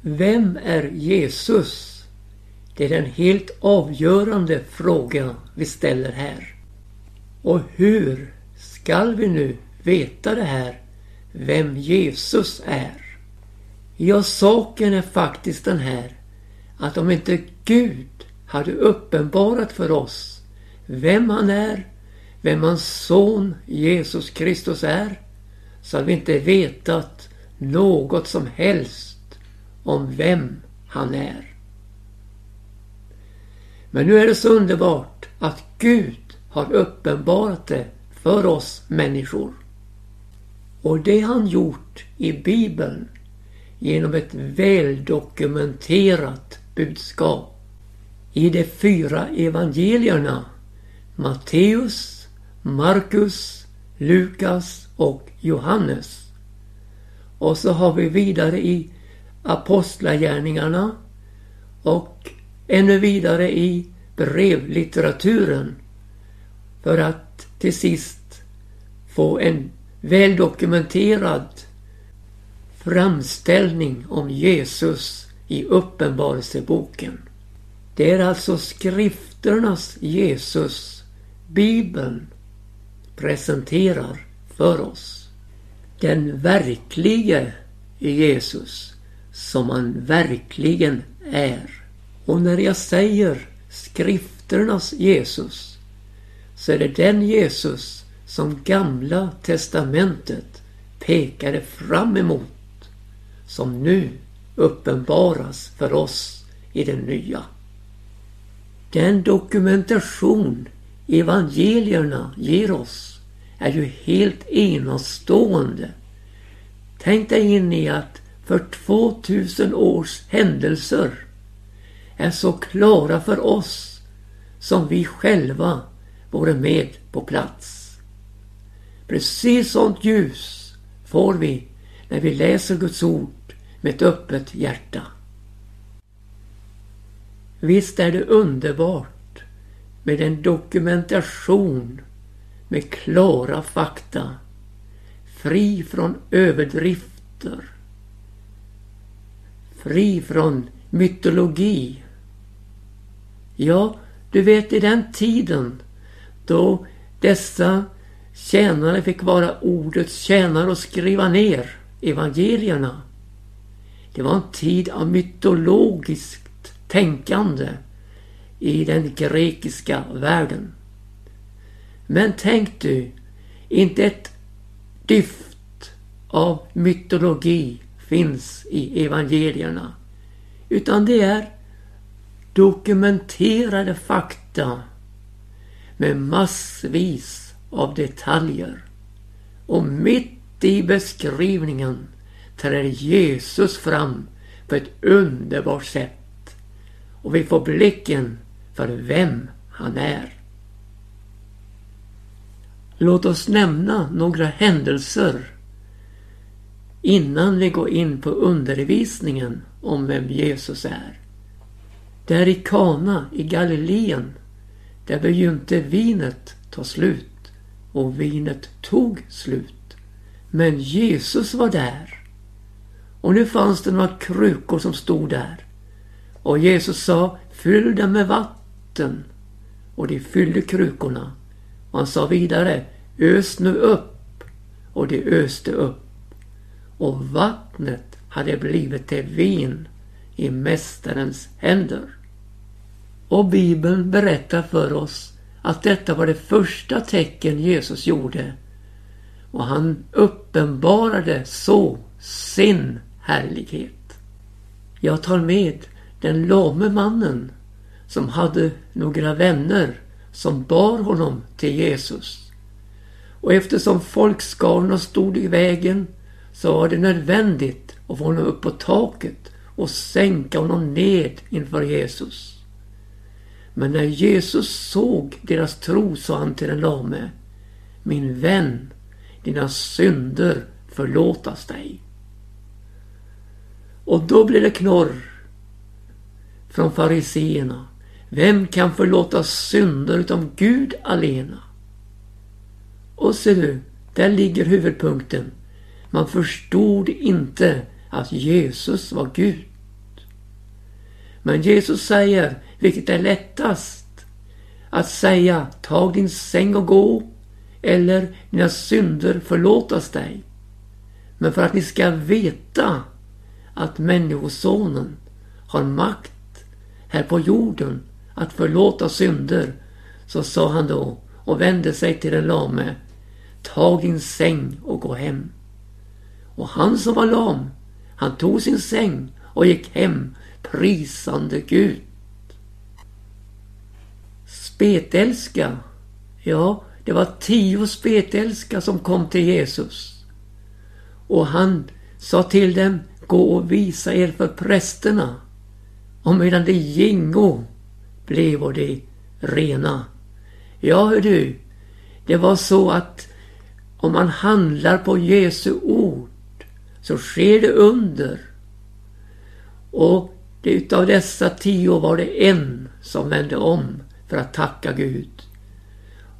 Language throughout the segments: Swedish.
Vem är Jesus? Det är den helt avgörande frågan vi ställer här. Och hur skall vi nu veta det här, vem Jesus är? Ja, saken är faktiskt den här att om inte Gud hade uppenbarat för oss vem han är, vem hans son Jesus Kristus är, så hade vi inte vetat något som helst om vem han är. Men nu är det så underbart att Gud har uppenbarat det för oss människor. Och det han gjort i Bibeln genom ett väldokumenterat budskap. I de fyra evangelierna Matteus, Markus, Lukas och Johannes. Och så har vi vidare i Apostlagärningarna och ännu vidare i brevlitteraturen för att till sist få en väldokumenterad framställning om Jesus i Uppenbarelseboken. Det är alltså skrifternas Jesus, Bibeln, presenterar för oss. Den verklige Jesus som han verkligen är. Och när jag säger skrifternas Jesus så är det den Jesus som Gamla testamentet pekade fram emot som nu uppenbaras för oss i det nya. Den dokumentation evangelierna ger oss är ju helt enastående. Tänk dig in i att för 2000 års händelser är så klara för oss som vi själva vore med på plats. Precis sånt ljus får vi när vi läser Guds ord med ett öppet hjärta. Visst är det underbart med en dokumentation med klara fakta, fri från överdrifter, fri från mytologi. Ja, du vet i den tiden då dessa tjänare fick vara ordets tjänare och skriva ner evangelierna det var en tid av mytologiskt tänkande i den grekiska världen. Men tänk du, inte ett dyft av mytologi finns i evangelierna. Utan det är dokumenterade fakta med massvis av detaljer. Och mitt i beskrivningen träder Jesus fram på ett underbart sätt. Och vi får blicken för vem han är. Låt oss nämna några händelser innan vi går in på undervisningen om vem Jesus är. Där i Kana i Galileen, där begynte vinet ta slut och vinet tog slut. Men Jesus var där och nu fanns det några krukor som stod där. Och Jesus sa, fyll dem med vatten. Och de fyllde krukorna. Och han sa vidare, ös nu upp. Och de öste upp. Och vattnet hade blivit till vin i Mästarens händer. Och Bibeln berättar för oss att detta var det första tecken Jesus gjorde. Och han uppenbarade så sin härlighet. Jag tar med den lame mannen som hade några vänner som bar honom till Jesus. Och eftersom folkskarorna stod i vägen så var det nödvändigt att få honom upp på taket och sänka honom ned inför Jesus. Men när Jesus såg deras tro sa han till den lame Min vän, dina synder förlåtas dig. Och då blir det knorr från fariseerna. Vem kan förlåta synder utom Gud alena? Och ser du, där ligger huvudpunkten. Man förstod inte att Jesus var Gud. Men Jesus säger, vilket är lättast, att säga tag din säng och gå eller dina synder förlåtas dig. Men för att ni ska veta att Människosonen har makt här på jorden att förlåta synder så sa han då och vände sig till den lame Tag din säng och gå hem. Och han som var lam, han tog sin säng och gick hem prisande Gud. Spetälska. Ja, det var tio spetälska som kom till Jesus. Och han sa till dem, gå och visa er för prästerna. Och medan de gingo blev de rena. Ja, hör du. Det var så att om man handlar på Jesu ord så sker det under. Och utav dessa tio var det en som vände om för att tacka Gud.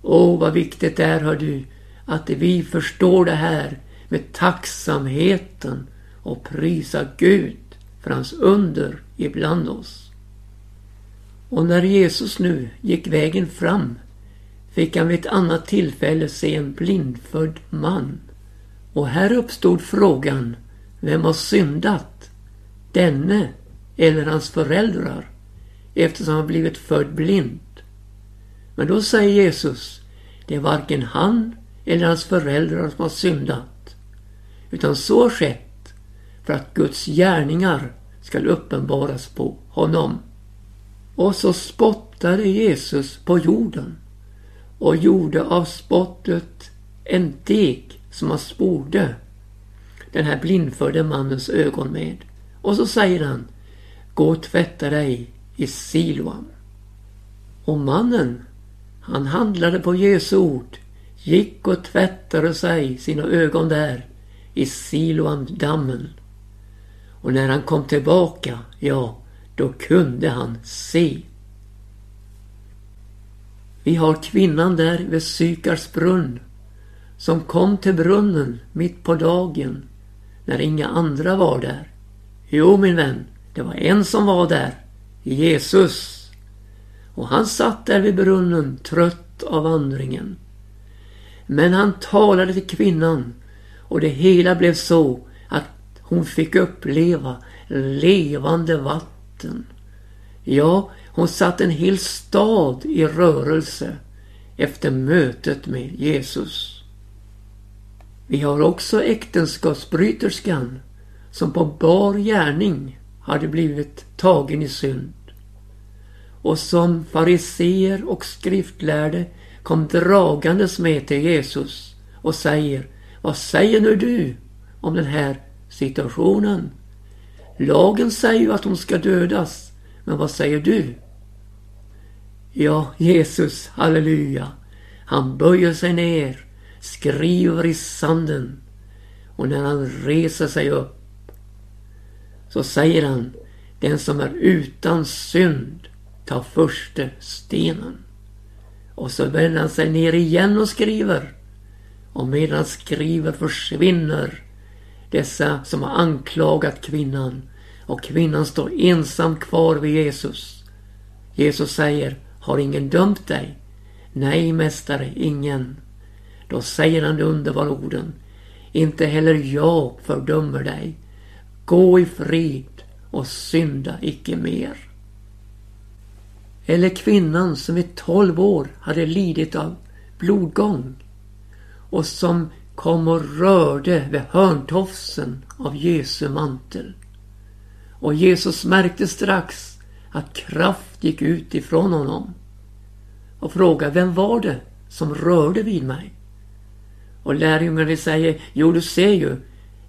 Åh, vad viktigt det är, hör du, att vi förstår det här med tacksamheten och prisa Gud för hans under ibland oss. Och när Jesus nu gick vägen fram fick han vid ett annat tillfälle se en blindfödd man. Och här uppstod frågan, vem har syndat? Denne eller hans föräldrar? Eftersom han blivit född blind. Men då säger Jesus, det är varken han eller hans föräldrar som har syndat. Utan så har skett för att Guds gärningar skall uppenbaras på honom. Och så spottade Jesus på jorden och gjorde av spottet en deg som han sporde den här blindfödde mannens ögon med. Och så säger han Gå och tvätta dig i Siloam. Och mannen, han handlade på Jesu ord, gick och tvättade sig sina ögon där i Siloam-dammen. Och när han kom tillbaka, ja, då kunde han se. Vi har kvinnan där vid Sykars brunn som kom till brunnen mitt på dagen när inga andra var där. Jo, min vän, det var en som var där. Jesus. Och han satt där vid brunnen trött av vandringen. Men han talade till kvinnan och det hela blev så att hon fick uppleva levande vatten. Ja, hon satte en hel stad i rörelse efter mötet med Jesus. Vi har också äktenskapsbryterskan som på bar gärning hade blivit tagen i synd och som fariseer och skriftlärde kom dragandes med till Jesus och säger Vad säger nu du om den här situationen? Lagen säger ju att hon ska dödas, men vad säger du? Ja, Jesus, halleluja. Han böjer sig ner, skriver i sanden och när han reser sig upp så säger han den som är utan synd tar förste stenen. Och så vänder han sig ner igen och skriver. Och medan han skriver försvinner dessa som har anklagat kvinnan. Och kvinnan står ensam kvar vid Jesus. Jesus säger, har ingen dömt dig? Nej, mästare, ingen. Då säger han de underbara orden. Inte heller jag fördömer dig. Gå i frid och synda icke mer. Eller kvinnan som i tolv år hade lidit av blodgång och som kom och rörde vid hörntofsen av Jesu mantel. Och Jesus märkte strax att kraft gick ut ifrån honom och frågade vem var det som rörde vid mig? Och lärjungarna säger, jo du ser ju,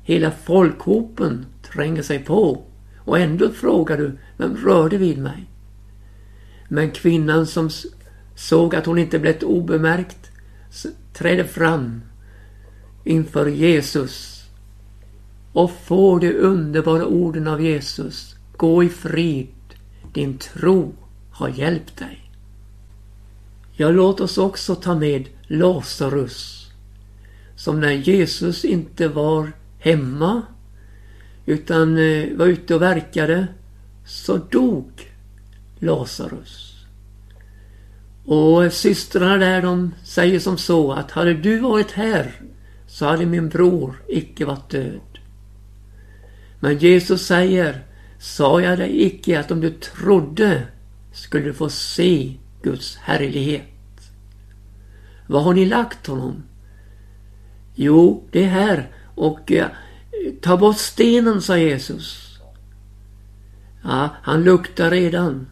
hela folkhopen tränger sig på och ändå frågar du, vem rörde vid mig? Men kvinnan som såg att hon inte blivit obemärkt trädde fram inför Jesus och får de underbara orden av Jesus. Gå i frid, din tro har hjälpt dig. Ja, låt oss också ta med Lazarus som när Jesus inte var hemma utan eh, var ute och verkade så dog Lazarus. Och systrarna där de säger som så att hade du varit här så hade min bror icke varit död. Men Jesus säger, sa jag dig icke att om du trodde skulle du få se Guds härlighet. Var har ni lagt honom? Jo, det är här och eh, ta bort stenen, sa Jesus. Ja, han luktar redan.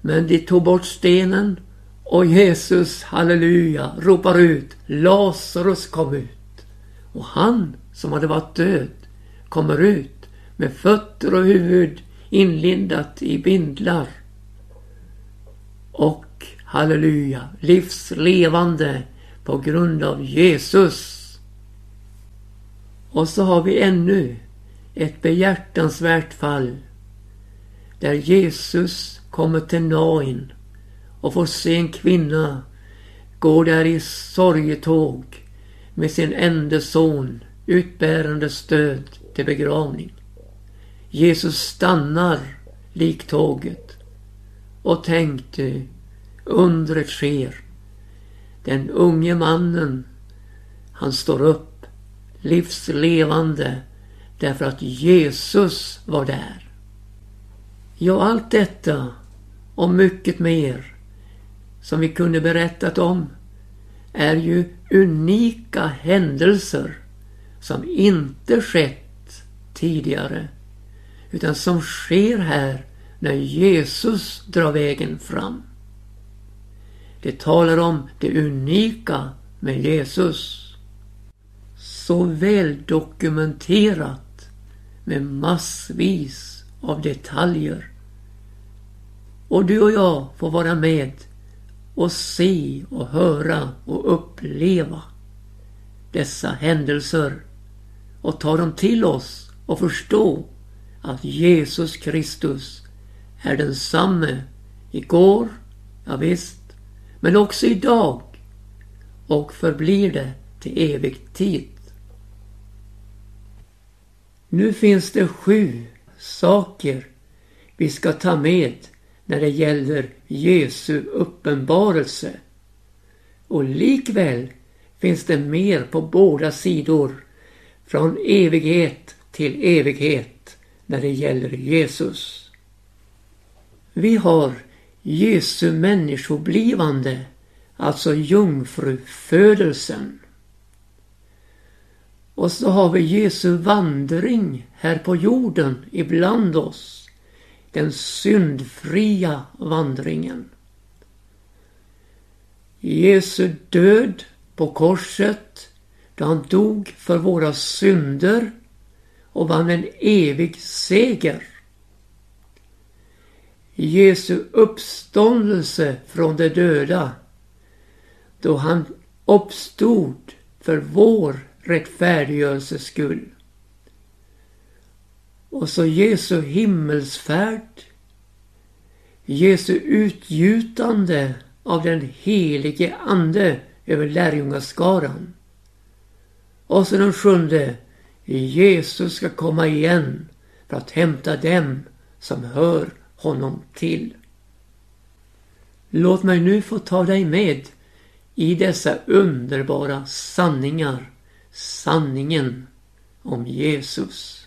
Men de tog bort stenen och Jesus, halleluja, ropar ut Lazarus kom ut. Och han som hade varit död kommer ut med fötter och huvud inlindat i bindlar. Och halleluja, livslevande på grund av Jesus. Och så har vi ännu ett behjärtansvärt fall där Jesus kommer till Nain och får se en kvinna gå där i sorgetåg med sin enda son utbärande stöd till begravning. Jesus stannar likt tåget och tänkte undret sker. Den unge mannen han står upp livslevande därför att Jesus var där. Ja, allt detta och mycket mer som vi kunde berättat om är ju unika händelser som inte skett tidigare utan som sker här när Jesus drar vägen fram. Det talar om det unika med Jesus. Så väl dokumenterat med massvis av detaljer. Och du och jag får vara med och se och höra och uppleva dessa händelser och ta dem till oss och förstå att Jesus Kristus är densamme igår, ja visst, men också idag och förblir det till evig tid. Nu finns det sju saker vi ska ta med när det gäller Jesu uppenbarelse. Och likväl finns det mer på båda sidor från evighet till evighet när det gäller Jesus. Vi har Jesu människoblivande, alltså jungfrufödelsen. Och så har vi Jesu vandring här på jorden ibland oss den syndfria vandringen. Jesu död på korset då han dog för våra synder och vann en evig seger. Jesu uppståndelse från de döda då han uppstod för vår rättfärdiggörelses skull. Och så Jesu himmelsfärd. Jesu utgjutande av den helige Ande över lärjungaskaran. Och så den sjunde. Jesus ska komma igen för att hämta dem som hör honom till. Låt mig nu få ta dig med i dessa underbara sanningar. Sanningen om Jesus.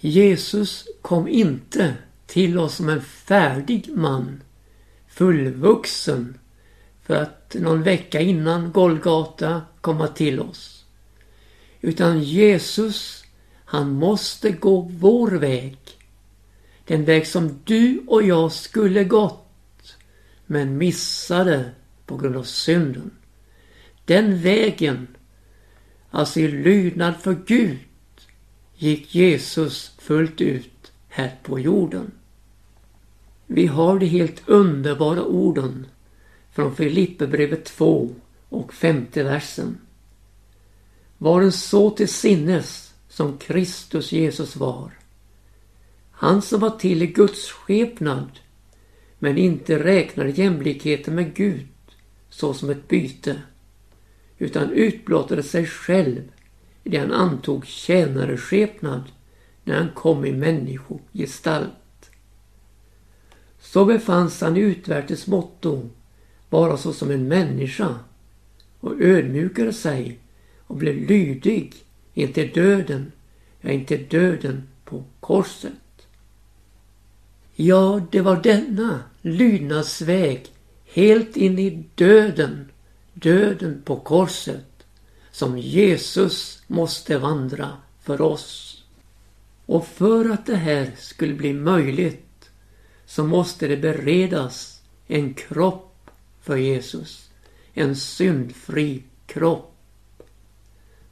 Jesus kom inte till oss som en färdig man, fullvuxen, för att någon vecka innan Golgata komma till oss. Utan Jesus, han måste gå vår väg. Den väg som du och jag skulle gått, men missade på grund av synden. Den vägen, alltså i lydnad för Gud, gick Jesus fullt ut här på jorden. Vi har de helt underbara orden från Filipperbrevet 2 och femte versen. Var en så till sinnes som Kristus Jesus var. Han som var till i Guds skepnad men inte räknade jämlikheten med Gud såsom ett byte utan utblottade sig själv i det han antog tjänareskepnad när han kom i människogestalt. Så befanns han i utvärtes motto bara såsom en människa och ödmjukade sig och blev lydig intill döden, ja inte döden på korset. Ja, det var denna lydnadsväg helt in i döden, döden på korset, som Jesus måste vandra för oss. Och för att det här skulle bli möjligt så måste det beredas en kropp för Jesus. En syndfri kropp.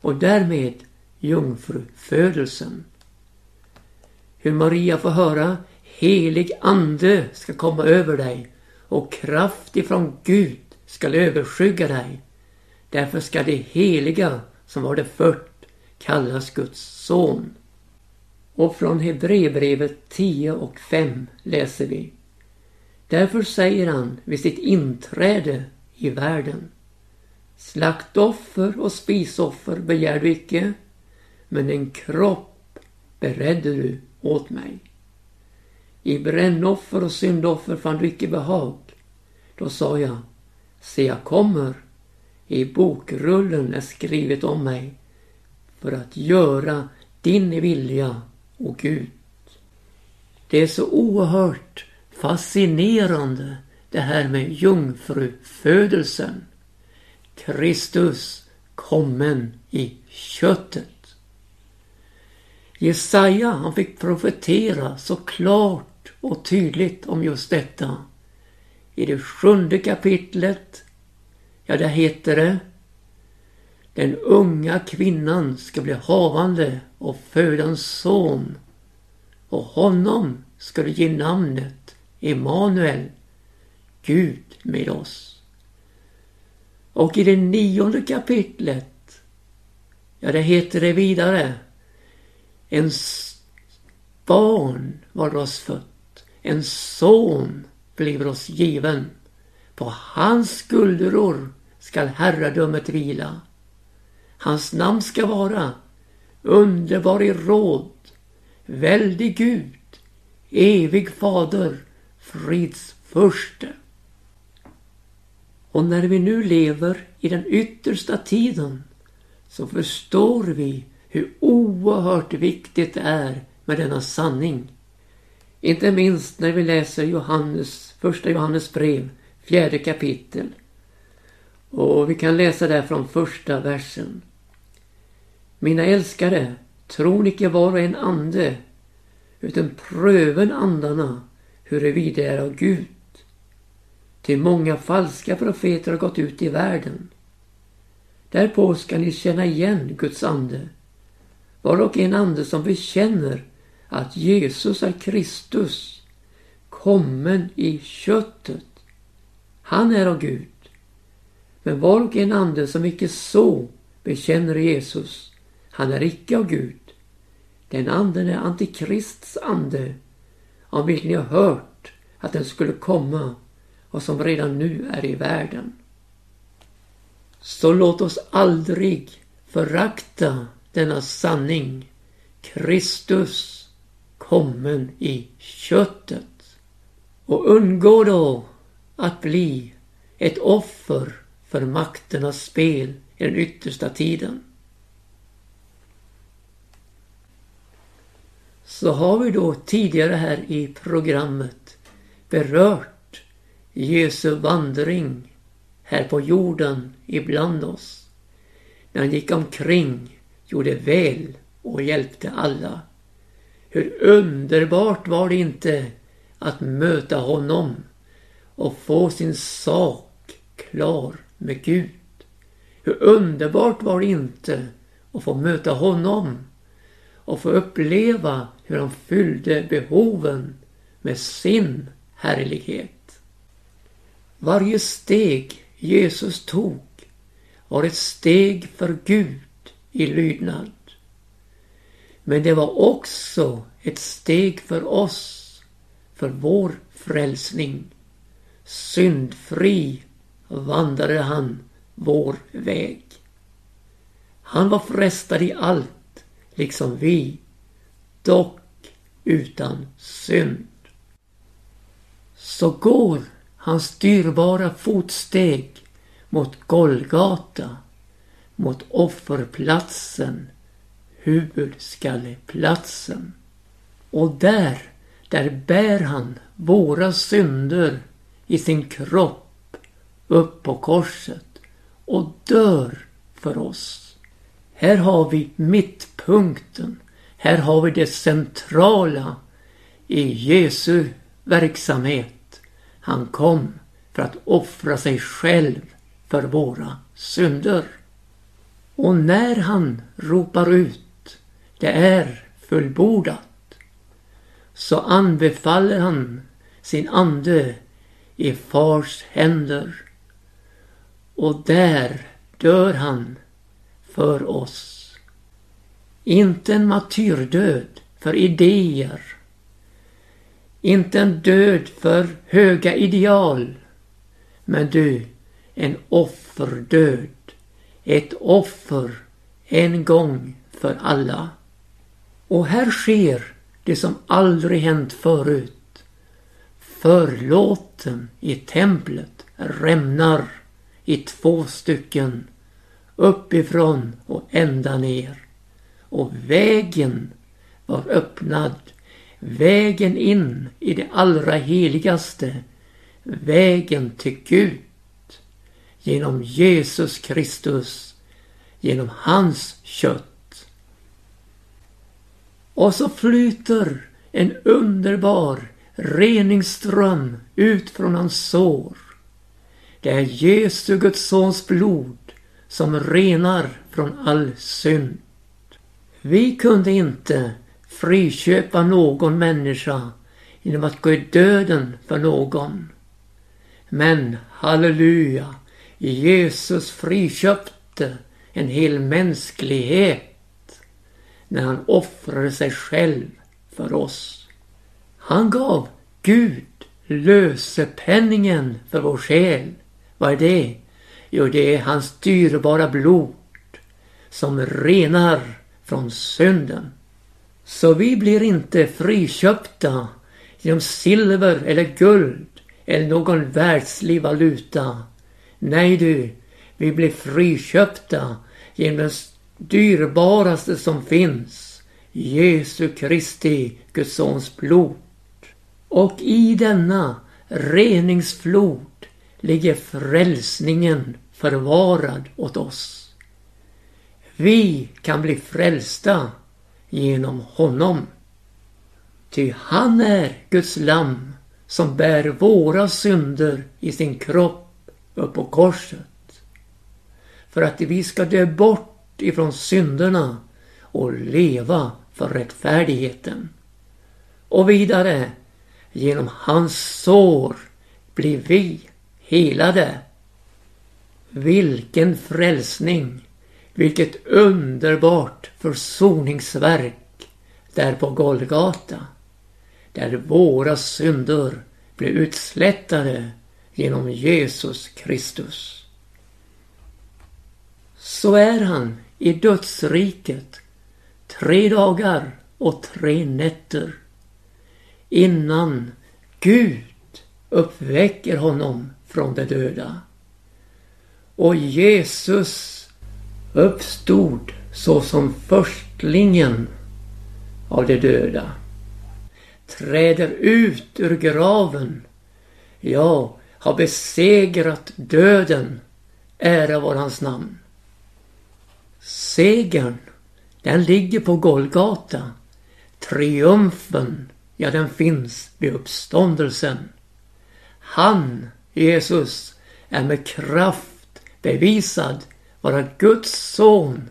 Och därmed jungfrufödelsen. Hur Maria får höra helig ande ska komma över dig och kraft ifrån Gud skall överskygga dig. Därför skall det heliga som var det fört kallas Guds son. Och från Hebreerbrevet 10 och 5 läser vi. Därför säger han vid sitt inträde i världen. Slaktoffer och spisoffer begär du icke, men en kropp beredde du åt mig. I brännoffer och syndoffer fann du icke behag. Då sa jag, se jag kommer. I bokrullen är skrivet om mig för att göra din vilja, och Gud. Det är så oerhört fascinerande det här med jungfrufödelsen. Kristus kommen i köttet. Jesaja han fick profetera så klart och tydligt om just detta. I det sjunde kapitlet, ja där heter det Den unga kvinnan ska bli havande och föda en son och honom ska du ge namnet Emanuel, Gud med oss. Och i det nionde kapitlet, ja det heter det vidare, en barn var oss fött en son bliver oss given. På hans skuldror skall herradömet vila. Hans namn ska vara underbar i råd, väldig Gud, evig fader, fridsförste. Och när vi nu lever i den yttersta tiden så förstår vi hur oerhört viktigt det är med denna sanning. Inte minst när vi läser Johannes, första Johannes brev, fjärde kapitel. Och vi kan läsa där från första versen. Mina älskade, tron icke var och en ande, utan pröven andarna huruvida är av Gud. Till många falska profeter har gått ut i världen. Därpå ska ni känna igen Guds ande. Var och en ande som bekänner att Jesus är Kristus, kommen i köttet. Han är av Gud. Men var och en ande som icke så bekänner Jesus, han är icke av Gud. Den anden är antikrists ande, om vilken jag hört att den skulle komma och som redan nu är i världen. Så låt oss aldrig förakta denna sanning. Kristus kommen i köttet. Och undgå då att bli ett offer för makternas spel i den yttersta tiden. Så har vi då tidigare här i programmet berört Jesu vandring här på jorden ibland oss. När han gick omkring, gjorde väl och hjälpte alla. Hur underbart var det inte att möta honom och få sin sak klar med Gud. Hur underbart var det inte att få möta honom och få uppleva hur han fyllde behoven med sin härlighet. Varje steg Jesus tog var ett steg för Gud i lydnad. Men det var också ett steg för oss, för vår frälsning. Syndfri vandrade han vår väg. Han var frestad i allt, liksom vi, dock utan synd. så går hans dyrbara fotsteg mot Golgata, mot offerplatsen, huvudskalleplatsen. Och där, där bär han våra synder i sin kropp upp på korset och dör för oss. Här har vi mittpunkten. Här har vi det centrala i Jesu verksamhet. Han kom för att offra sig själv för våra synder. Och när han ropar ut det är fullbordat så anbefaller han sin ande i fars händer och där dör han för oss. Inte en martyrdöd för idéer. Inte en död för höga ideal. Men du, en offerdöd. Ett offer en gång för alla. Och här sker det som aldrig hänt förut. Förlåten i templet rämnar i två stycken uppifrån och ända ner. Och vägen var öppnad. Vägen in i det allra heligaste. Vägen till Gud. Genom Jesus Kristus. Genom hans kött. Och så flyter en underbar reningsström ut från hans sår. Det är Jesu Guds sons blod som renar från all synd. Vi kunde inte friköpa någon människa genom att gå i döden för någon. Men halleluja, Jesus friköpte en hel mänsklighet när han offrade sig själv för oss. Han gav Gud lösepenningen för vår själ. Vad är det? Jo, det är hans dyrbara blod som renar från synden. Så vi blir inte friköpta genom silver eller guld eller någon världslig valuta. Nej du, vi blir friköpta genom den dyrbaraste som finns. Jesu Kristi, Guds sons blod. Och i denna reningsflod ligger frälsningen förvarad åt oss. Vi kan bli frälsta genom honom. Ty han är Guds lamm som bär våra synder i sin kropp upp på korset. För att vi ska dö bort ifrån synderna och leva för rättfärdigheten. Och vidare, genom hans sår blir vi helade. Vilken frälsning! Vilket underbart försoningsverk där på Golgata. Där våra synder blev utslättade genom Jesus Kristus. Så är han i dödsriket tre dagar och tre nätter innan Gud uppväcker honom från de döda. Och Jesus uppstod såsom förstlingen av de döda. Träder ut ur graven. Ja, har besegrat döden. Ära var hans namn. Segern, den ligger på Golgata. Triumfen, ja den finns vid uppståndelsen. Han, Jesus, är med kraft bevisad vara Guds son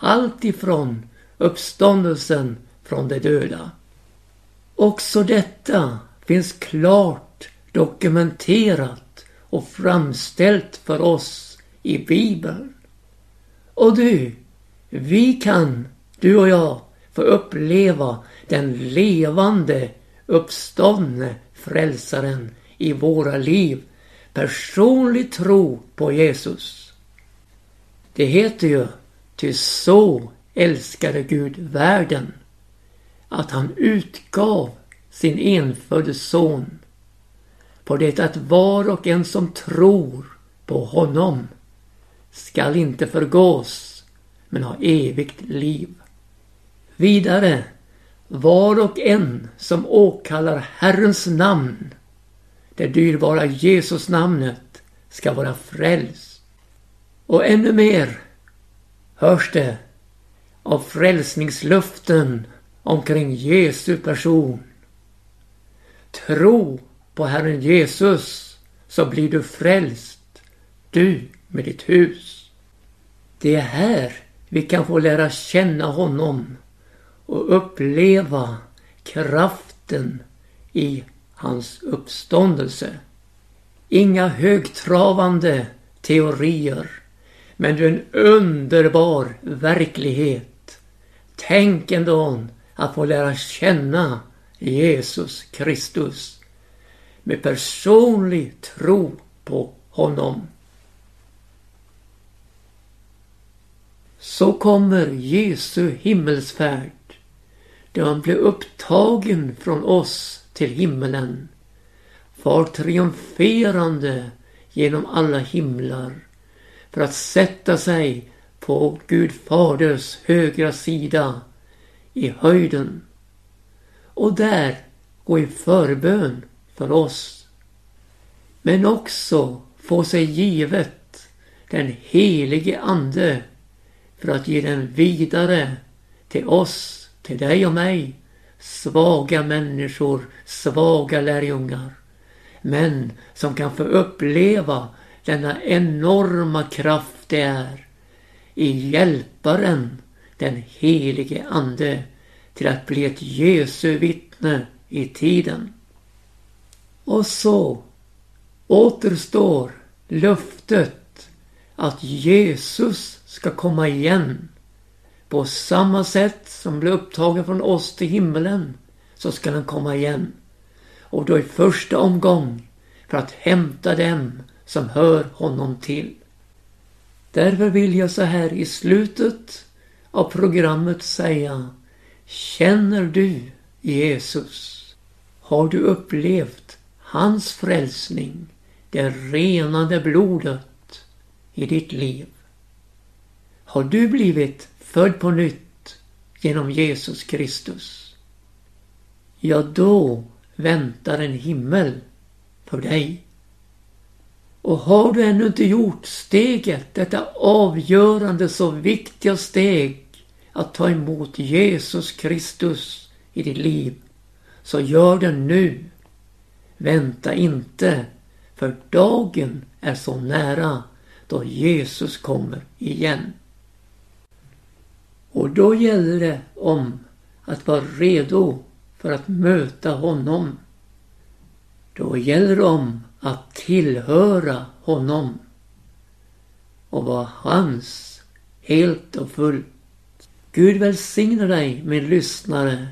alltifrån uppståndelsen från de döda. Också detta finns klart dokumenterat och framställt för oss i Bibeln. Och du, vi kan, du och jag, få uppleva den levande uppståndne frälsaren i våra liv personlig tro på Jesus. Det heter ju, ty så älskade Gud världen att han utgav sin enfödde son på det att var och en som tror på honom skall inte förgås men ha evigt liv. Vidare, var och en som åkallar Herrens namn, det dyrbara Jesus namnet, ska vara frälst. Och ännu mer hörs det av frälsningsluften omkring Jesu person. Tro på Herren Jesus så blir du frälst, du med ditt hus. Det är här vi kan få lära känna honom och uppleva kraften i hans uppståndelse. Inga högtravande teorier, men en underbar verklighet. Tänk ändå att få lära känna Jesus Kristus med personlig tro på honom. Så kommer Jesu himmelsfärd då han blev upptagen från oss till himmelen, far triumferande genom alla himlar för att sätta sig på Gud faders högra sida i höjden och där gå i förbön för oss. Men också få sig givet den helige Ande för att ge den vidare till oss, till dig och mig, svaga människor, svaga lärjungar. Men som kan få uppleva denna enorma kraft det är i Hjälparen, den helige Ande, till att bli ett Jesu vittne i tiden. Och så återstår löftet att Jesus ska komma igen. På samma sätt som blev upptagen från oss till himmelen så ska han komma igen. Och då i första omgång för att hämta dem som hör honom till. Därför vill jag så här i slutet av programmet säga Känner du Jesus? Har du upplevt hans frälsning, det renande blodet i ditt liv? Har du blivit född på nytt genom Jesus Kristus? Ja, då väntar en himmel för dig. Och har du ännu inte gjort steget, detta avgörande så viktiga steg att ta emot Jesus Kristus i ditt liv, så gör det nu. Vänta inte, för dagen är så nära då Jesus kommer igen. Och då gäller det om att vara redo för att möta honom. Då gäller det om att tillhöra honom och vara hans helt och fullt. Gud välsigne dig min lyssnare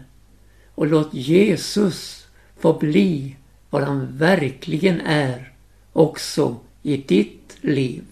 och låt Jesus få bli vad han verkligen är också i ditt liv.